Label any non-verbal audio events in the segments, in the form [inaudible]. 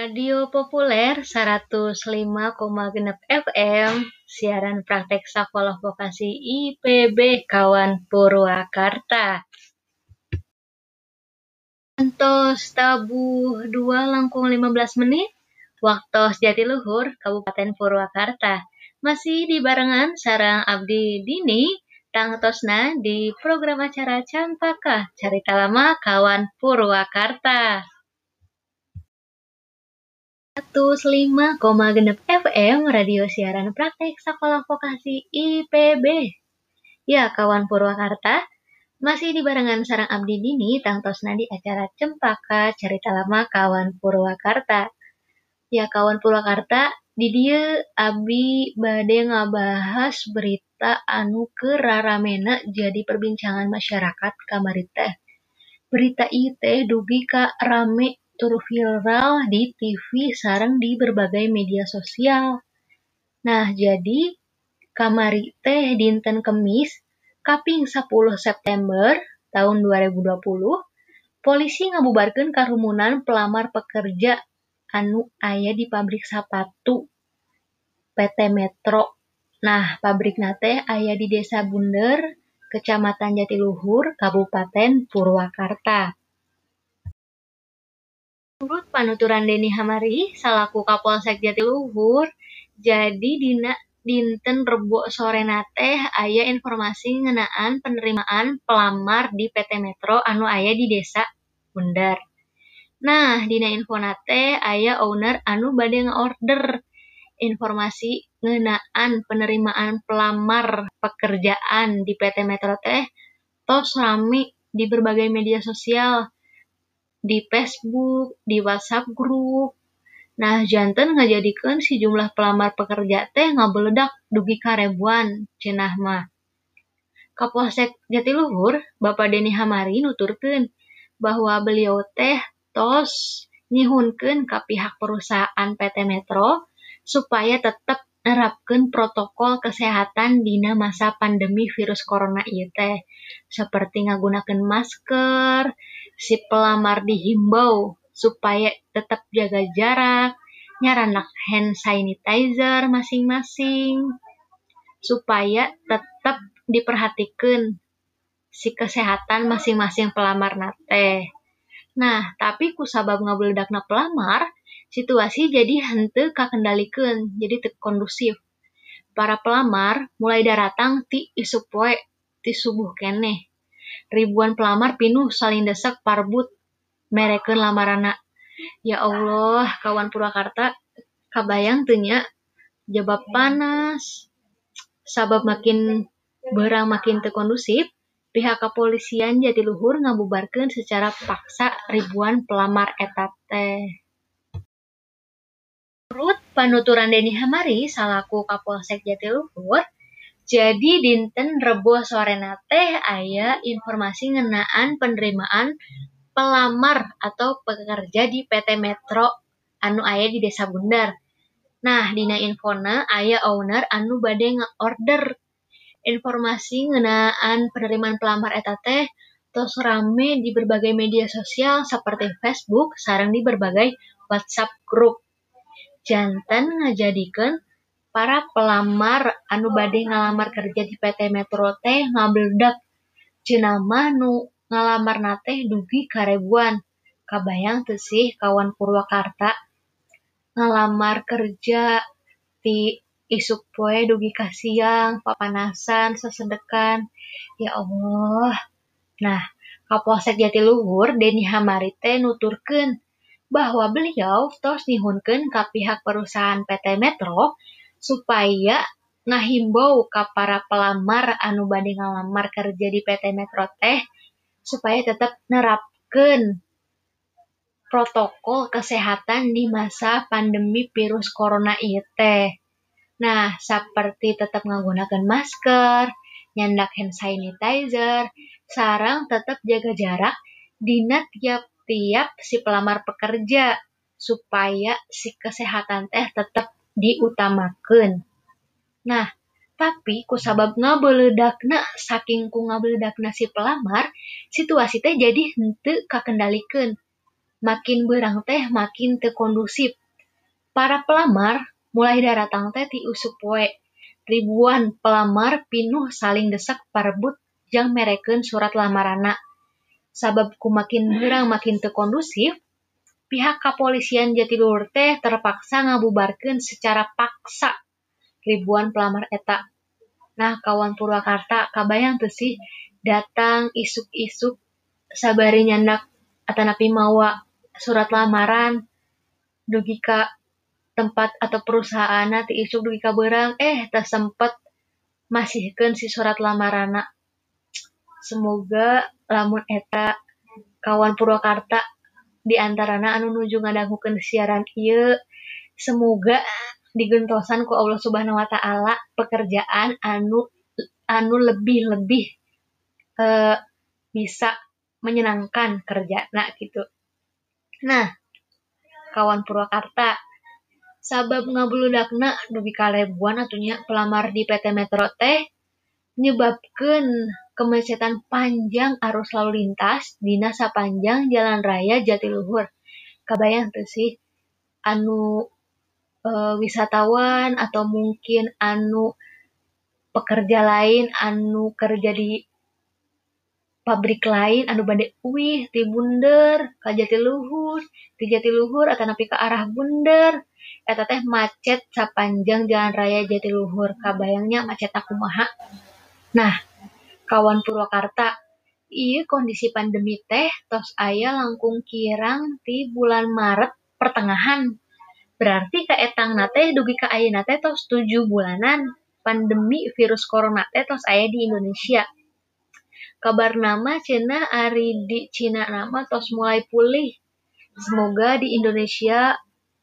Radio populer 105,6 FM, siaran praktek sekolah vokasi IPB Kawan Purwakarta. Entos tabuh 2 langkung 15 menit, waktu Jatiluhur, Kabupaten Purwakarta. Masih di barengan sarang Abdi Dini, tangtosna di program acara Campaka, Carita Lama Kawan Purwakarta. 105,6 FM Radio Siaran Praktek Sekolah Vokasi IPB. Ya, kawan Purwakarta, masih di barengan sarang Abdi Dini tangtosna di acara Cempaka Cerita Lama Kawan Purwakarta. Ya, kawan Purwakarta, di dia Abi bade ngabahas berita anu ke raramena jadi perbincangan masyarakat kamari teh. Berita itu dugi ka rame tur viral di TV sarang di berbagai media sosial. Nah, jadi kamari teh dinten Kemis kaping 10 September tahun 2020 polisi ngabubarkan kerumunan pelamar pekerja anu ayah di pabrik sepatu PT Metro. Nah, pabrik nate ayah di Desa Bunder, Kecamatan Jatiluhur, Kabupaten Purwakarta. Menurut panuturan Deni Hamari, salaku Kapolsek Jatiluhur, jadi dina dinten Rebo sore nate aya informasi ngenaan penerimaan pelamar di PT Metro anu aya di desa Bundar. Nah, dina info nate aya owner anu bade order informasi ngenaan penerimaan pelamar pekerjaan di PT Metro teh tos rame di berbagai media sosial di Facebook, di WhatsApp grup. Nah, jantan ngajadikan si jumlah pelamar pekerja teh ngabeledak dugi karebuan cenah mah. Kapolsek Jatiluhur, Bapak Deni Hamari nuturkan bahwa beliau teh tos nyihunkeun ka pihak perusahaan PT Metro supaya tetap nerapkan protokol kesehatan dina masa pandemi virus corona ieu teh seperti ngagunakan masker, si pelamar dihimbau supaya tetap jaga jarak, nyaranak hand sanitizer masing-masing, supaya tetap diperhatikan si kesehatan masing-masing pelamar nate. Nah, tapi kusabab ngabeledakna pelamar, situasi jadi hente kakendalikan, jadi te kondusif. Para pelamar mulai daratang ti isuk poe ti subuh keneh ribuan pelamar pinuh saling desak parbut mereken lamarana. Ya Allah, kawan Purwakarta, kabayang tenya jawab panas. Sabab makin berang makin terkondusif, pihak kepolisian Jatiluhur ngabubarkan secara paksa ribuan pelamar etate. Menurut penuturan Deni Hamari, salaku Kapolsek Jatiluhur, jadi dinten Rebo sore nate aya informasi ngenaan penerimaan pelamar atau pekerja di PT Metro anu aya di Desa Bundar. Nah, dina infona aya owner anu bade nge-order informasi ngenaan penerimaan pelamar eta teh terus rame di berbagai media sosial seperti Facebook sarang di berbagai WhatsApp grup. Jantan ngajadikan para pelamar anu bade ngalamar kerja di PT Metro teh ngabledak cenama nu ngalamar nate dugi karebuan. Kabayang tuh sih kawan Purwakarta. Ngalamar kerja di isuk poe dugi kasiang papanasan sesedekan ya Allah. Nah Kapolsek Jatiluhur Deni Hamarite nuturkan bahwa beliau tos nihunkeun ka pihak perusahaan PT Metro supaya ngahimbau ka para pelamar anu bade ngalamar kerja di PT Metro teh supaya tetap nerapkan protokol kesehatan di masa pandemi virus corona teh. Nah, seperti tetap menggunakan masker, nyandak hand sanitizer, sarang tetap jaga jarak dina tiap-tiap si pelamar pekerja supaya si kesehatan teh tetap diutamakan nah tapi kusababna beledakna saking ku ngabeledakna si pelamar situasi teh jadi henteu kakendalikeun. makin berang teh makin tekondusif para pelamar mulai daratang teh ti usuk poe. Ribuan pelamar pinuh saling desak parebut jang mereken surat lamarana. Sababku makin berang makin tekondusif pihak kepolisian Jatiluhur teh terpaksa ngabubarkan secara paksa ribuan pelamar eta. Nah, kawan Purwakarta, kabayang tuh sih datang isuk-isuk sabari nyandak atanapi mawa surat lamaran dugi ka tempat atau perusahaan ti isuk dugi ka berang eh tak sempet masihkan si surat lamarana semoga lamun eta kawan Purwakarta di antarana anu nuju ngadangukeun siaran ieu semoga digentosan ku Allah Subhanahu wa taala pekerjaan anu anu lebih-lebih uh, bisa menyenangkan kerja nah gitu. Nah, kawan Purwakarta sabab ngabuludakna dugi kalebuan atunya pelamar di PT Metro teh menyebabkan kemacetan panjang arus lalu lintas dina sapanjang jalan raya Jatiluhur. Kabayang tuh sih anu uh, wisatawan atau mungkin anu pekerja lain anu kerja di pabrik lain anu bade wih ti bunder ka Jatiluhur ti Jatiluhur atau napi ke arah bunder. Eta teh macet sepanjang jalan raya Jatiluhur. Kabayangnya macet aku maha nah kawan Purwakarta iya kondisi pandemi teh tos ayah langkung kirang di bulan Maret pertengahan Berarti ka etang nate dugi ka ayeuna nate tos 7 bulanan pandemi virus corona teh tos aya di Indonesia. Kabar nama cina ari di Cina nama tos mulai pulih. Semoga di Indonesia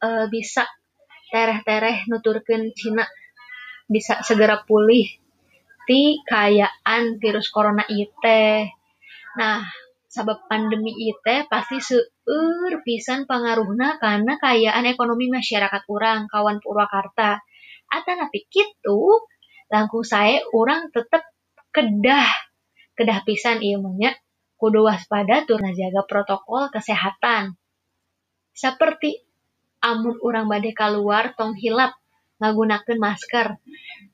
uh, bisa tereh-tereh nuturkan Cina bisa segera pulih ti kayaan virus corona itu. Nah, sabab pandemi itu pasti seueur pisan pengaruhna karena kayaan ekonomi masyarakat orang kawan Purwakarta. Atau napi gitu, langkung saya orang tetap kedah kedah pisan manya kudu waspada tur jaga protokol kesehatan. Seperti amun orang badai keluar tong hilap ngagunakan masker.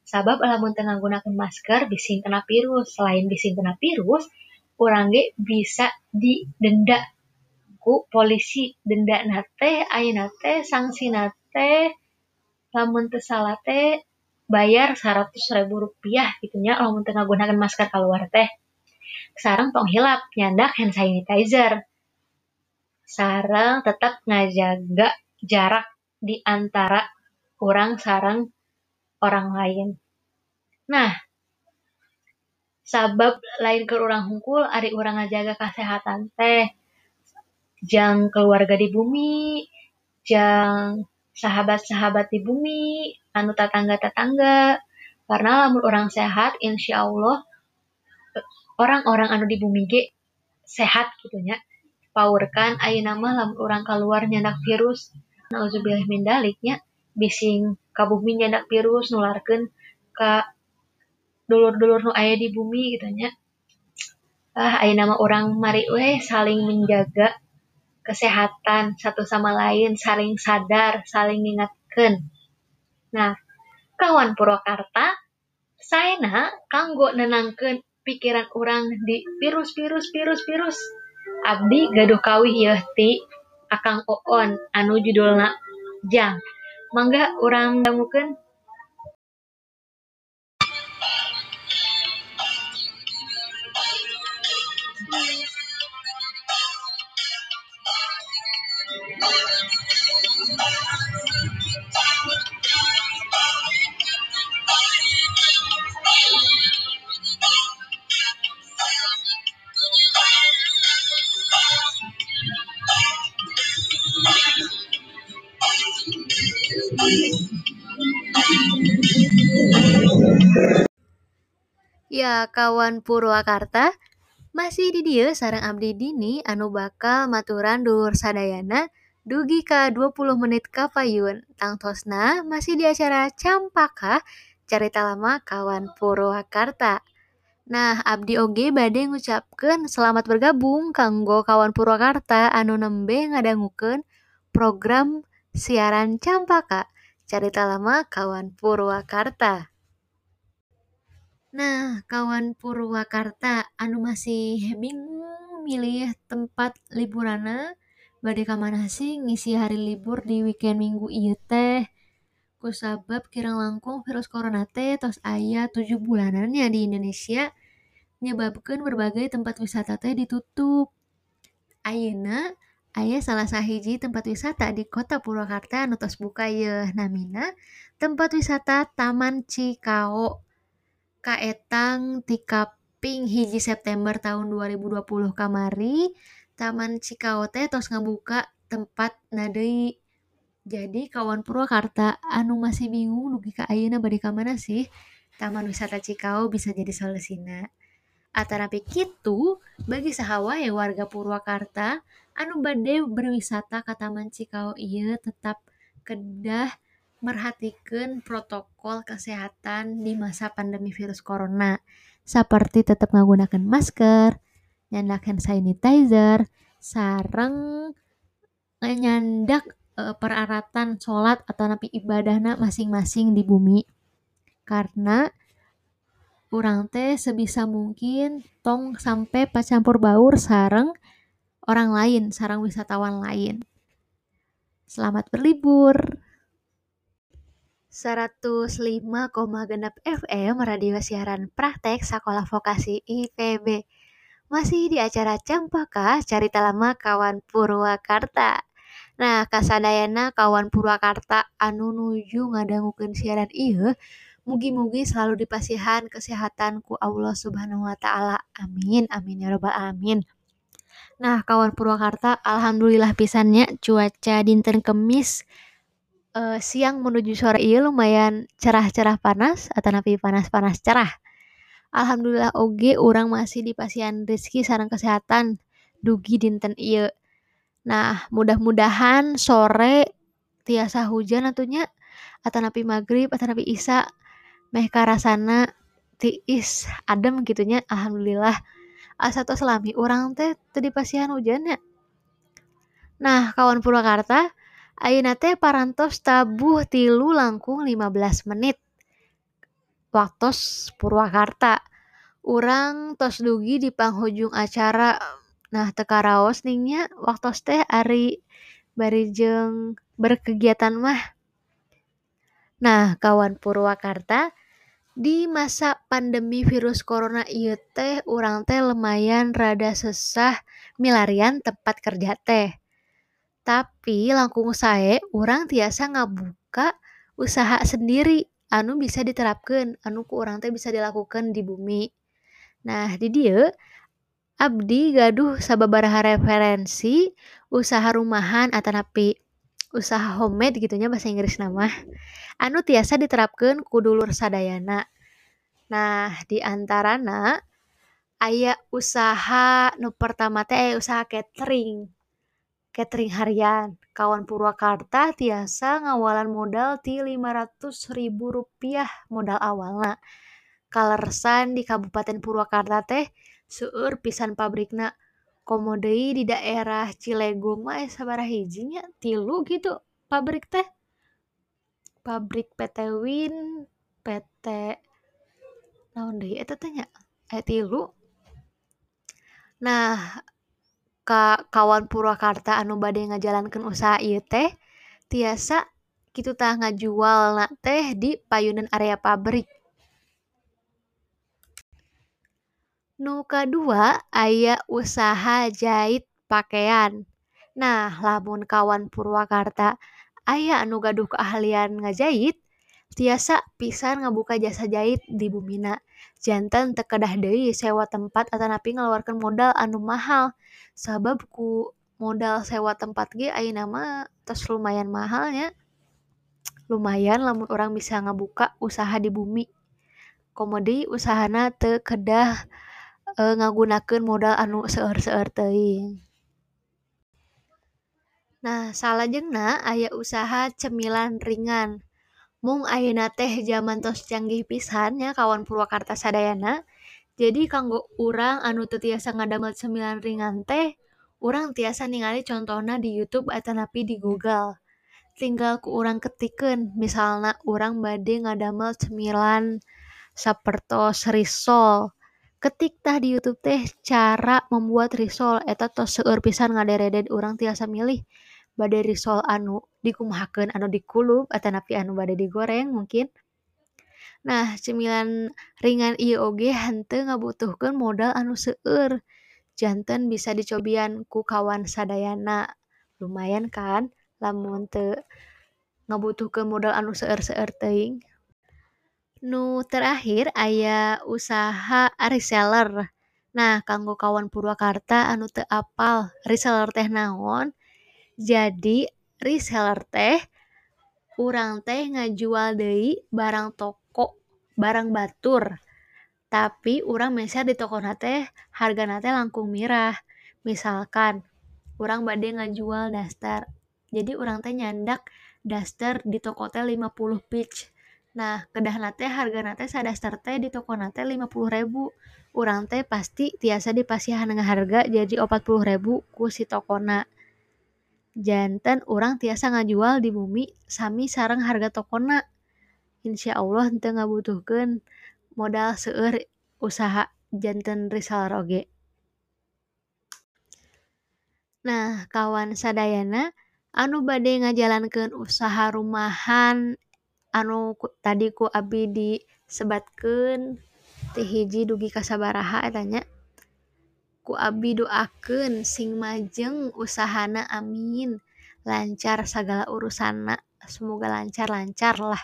Sabab alamun tengah gunakan masker bising kena virus. Selain bising kena virus, orang ge bisa didenda ku polisi denda nate ayo nate sanksi nate lamun salah teh bayar seratus ribu rupiah gitunya lamun tengah gunakan masker keluar teh sarang tong hilap nyandak hand sanitizer sarang tetap ngajaga jarak di antara orang sarang orang lain. Nah sabab lain ke orang hungkul ari orang ngajaga kesehatan teh. Jang keluarga di bumi jang sahabat-sahabat di bumi anu tetangga-tetangga karena lamun orang sehat insya Allah orang-orang anu di bumi ge sehat gitunya powerkan ayo nama lamun orang keluar nyandak virus nauzubillah min daliknya bising. Kabumi nyandak virus nularkan ke dulur-dulur nu ayah di bumi gitu nya. Ah ayah nama orang mari weh saling menjaga kesehatan satu sama lain saling sadar saling ingatkan nah kawan Purwakarta saya kanggo nenangkan pikiran orang di virus virus virus virus. Abdi gaduh kawih ti akang oon anu judulna jang mangga urang dangukeun Ya kawan Purwakarta, masih di dia sarang abdi dini anu bakal maturan dur sadayana dugi ka 20 menit kapayun. Tangtosna masih di acara Campaka, cerita lama kawan Purwakarta. Nah, Abdi Oge bade ngucapkan selamat bergabung kanggo kawan Purwakarta anu nembe ngadangukeun program siaran Campaka carita lama kawan Purwakarta. Nah, kawan Purwakarta anu masih [laughs] bingung milih tempat liburana. Bade ka mana sih ngisi hari libur di weekend minggu ieu teh? Kusabab kirang langkung virus corona teh tos aya 7 bulanan ya di Indonesia menyebabkan berbagai tempat wisata teh ditutup. Ayeuna aya salah sahiji tempat wisata di kota Purwakarta anu tos buka ye namina tempat wisata Taman Cikao kaetang ti kaping hiji September tahun 2020 kamari Taman Cikao teh tos ngabuka tempat nadei jadi kawan Purwakarta anu masih bingung dugi ka ayeuna bade ka mana sih Taman Wisata Cikao bisa jadi solusina. Atanapi kitu, bagi sahawa ya warga Purwakarta anu bade berwisata ke Taman Cikao ieu tetap kedah merhatikan protokol kesehatan di masa pandemi virus corona seperti tetap menggunakan masker, nyandak hand sanitizer, sarang nyandak e, peralatan sholat atau napi ibadahna masing-masing di bumi karena orang teh sebisa mungkin tong sampai pacampur baur sarang orang lain, sarang wisatawan lain. Selamat berlibur. 105,6 FM Radio Siaran Praktek Sekolah Vokasi IPB. Masih di acara Campaka Carita Lama Kawan Purwakarta. Nah, kasadayana kawan Purwakarta anu nuju ngadangukeun siaran ieu Mugi-mugi selalu dipasihan kesehatanku Allah Subhanahu wa taala. Amin. Amin ya rabbal alamin. Nah, kawan Purwakarta, alhamdulillah pisannya cuaca dinten Kemis uh, siang menuju sore iya lumayan cerah-cerah panas atau napi panas-panas cerah. Alhamdulillah oge orang masih dipasihan rezeki sarang kesehatan dugi dinten iya. Nah, mudah-mudahan sore tiasa hujan atunya atau napi maghrib atau napi isa meh karasana tiis adem gitunya alhamdulillah asa selami orang teh tadi pasihan hujannya nah kawan Purwakarta ayeuna teh parantos tabuh tilu langkung 15 menit. Waktos Purwakarta. Orang tos dugi di panghujung acara nah teka raos ningnya waktos teh ari barijeng berkegiatan mah. Nah, kawan Purwakarta, di masa pandemi virus corona ieu teh urang teh lumayan rada sesah milarian tempat kerja teh. Tapi langkung sae urang tiasa ngabuka usaha sendiri. Anu bisa diterapkan, anu ku urang teh bisa dilakukan di bumi. Nah, di dia abdi gaduh sababaraha referensi usaha rumahan atau napi usaha homemade gitunya bahasa Inggris nama. Anu tiasa diterapkan ku dulur sadayana. Nah di antarana aya usaha nu pertama teh usaha catering catering harian. Kawan Purwakarta tiasa ngawalan modal ti 500 ribu rupiah modal awalnya kalersan di Kabupaten Purwakarta teh seueur pisan pabrikna komodei di daerah Cilegon mah sabaraha hijinya tilu gitu pabrik teh. Pabrik PT Win PT naon deui eta teh nya? Eh tilu. Nah ka kawan Purwakarta anu bade ngajalankeun usaha ieu teh tiasa kitu tah ngajual na teh di payunan area pabrik Nu kadua aya usaha jahit pakaian. Nah, lamun kawan Purwakarta aya anu gaduh keahlian ngajahit, tiasa pisan ngabuka jasa jahit di Bumina. Jantan tekedah deui sewa tempat atau napi ngeluarkan modal anu mahal. Sabab ku modal sewa tempat ge ayeuna mah tos lumayan mahalnya. Lumayan lamun orang bisa ngabuka usaha di bumi. Komodi usahana teu kedah e, ngagunakeun modal anu seueur-seueur teuing. Nah, salajengna aya usaha cemilan ringan. Mung ayeuna teh zaman tos canggih pisan ya kawan Purwakarta sadayana. Jadi kanggo urang anu teu tiasa ngadamel cemilan ringan teh, urang tiasa ningali contohna di YouTube atanapi di Google. Tinggal ku urang ketikeun, misalna urang bade ngadamel cemilan sapertos risol. Ketik tah di YouTube teh cara membuat risol eta tos seueur pisan ngaderede urang tiasa milih bade risol anu dikumhaken anu dikulub atanapi anu badai digoreng mungkin. Nah cemilan ringan IOG hante ngabutuhkan modal anu seueur. Jantan bisa dicobian ku kawan sadayana. Lumayan kan? Lamun te ngabutuhkan modal anu seueur-seueur teing nu terakhir ayah usaha reseller. Nah, kanggo kawan Purwakarta anu te apal reseller teh naon. Jadi reseller teh urang teh ngajual deui barang toko, barang batur. Tapi urang meser di tokona teh hargana teh langkung mirah. Misalkan urang bade ngajual daster, jadi urang teh nyandak daster di toko teh 50 peach. Nah, kedahna teh hargana teh sadaster teh di tokona teh 50.000. Urang teh pasti tiasa dipasihan harga jadi 40.000 ku si tokona. jantan orang tiasa ngajual di bumi sami sarang harga tokona Insya Allah ente ngabutuhkan modal seueur usaha jantan Rizal Roge. Nah kawan sadayana anu bade ngajalankan usaha rumahan anu ku, tadi ku abi disebatkan tihiji dugi kasabaraha adanya Ku abdi doakeun sing majeng usahana amin. Lancar sagala urusanna, semoga lancar-lancar lah.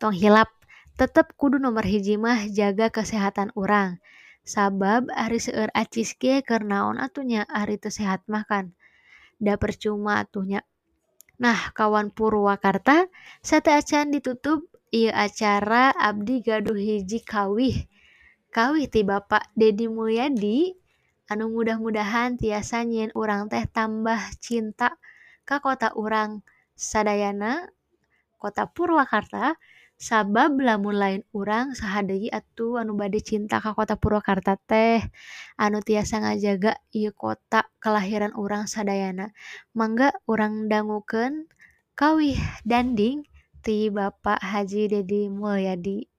Tong hilap, tetep kudu nomor hiji mah jaga kesehatan urang. Sabab ari seueur acis ge keur naon atuh nya ari teu sehat mah kan da percuma atuh nya. Nah, kawan Purwakarta, sateu acan ditutup ieu acara abdi gaduh hiji kawih. Kawih ti Bapak Dedi Mulyadi anu mudah-mudahan tiasa nyiin urang teh tambah cinta ka kota urang. Sadayana kota Purwakarta sabab lamun lain urang sahadai atuh anu bade cinta ka kota Purwakarta teh. Anu tiasa ngajaga ieu kota kelahiran urang sadayana. Mangga urang dangukeun kawih danding ti Bapak Haji Dedi Mulyadi.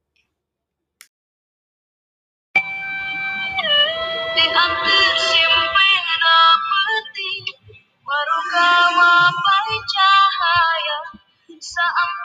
cahaya sa ang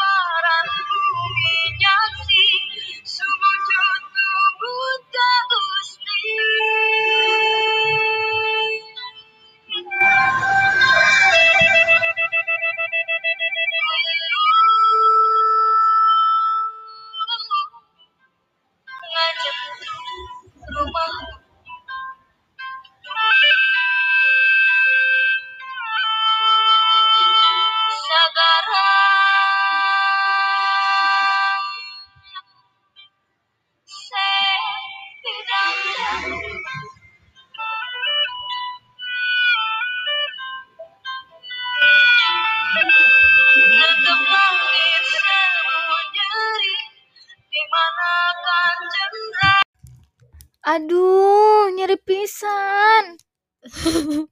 Aduh, nyeri pisan. [laughs]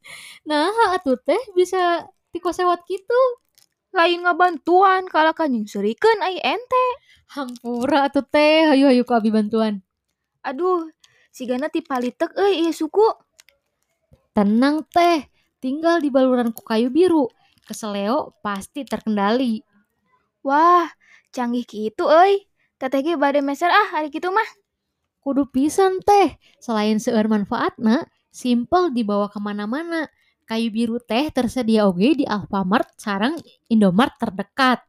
nah, atuh teh bisa tikosewat gitu. Lain ngabantuan kalau kan nyungsirikeun ai ente. Hampura atuh teh, hayu-hayu ku abi bantuan. Aduh, sigana ti palitek euy ieu suku. Tenang teh, tinggal di baluran ku kayu biru. Keseleo pasti terkendali. Wah, canggih gitu euy. Teteh ge bade meser ah hari kitu mah. Kudu pisan teh, selain seueur manfaatna, simpel dibawa ke mana-mana. Kayu biru teh tersedia oge di Alfamart sarang Indomart terdekat.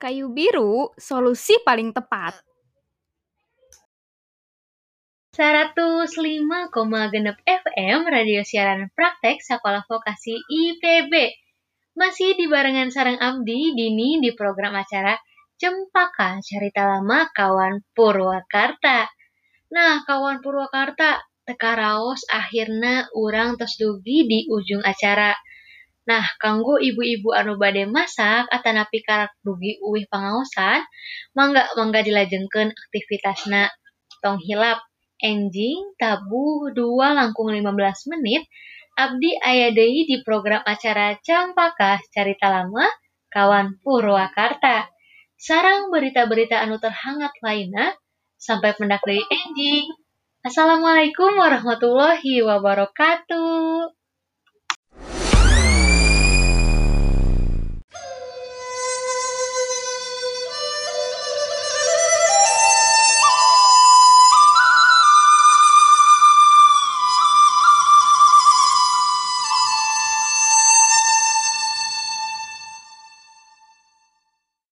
Kayu biru, solusi paling tepat. 105,6 FM Radio Siaran Praktek Sekolah Vokasi IPB. Masih di barengan sarang Abdi Dini di program acara Cempaka Cerita Lama Kawan Purwakarta. Nah, kawan Purwakarta, teka raos akhirna urang tos dugi di ujung acara. Nah, kanggo ibu-ibu anu bade masak atanapi karak dugi uwih pangaosan, mangga mangga dilajengkeun aktivitasna. Tong hilap, enjing tabuh dua langkung 15 menit Abdi aya deui di program acara Campaka Carita Lama kawan Purwakarta. Sarang berita-berita anu terhangat lainnya sampai pendak deui enjing. Assalamualaikum warahmatullahi wabarakatuh.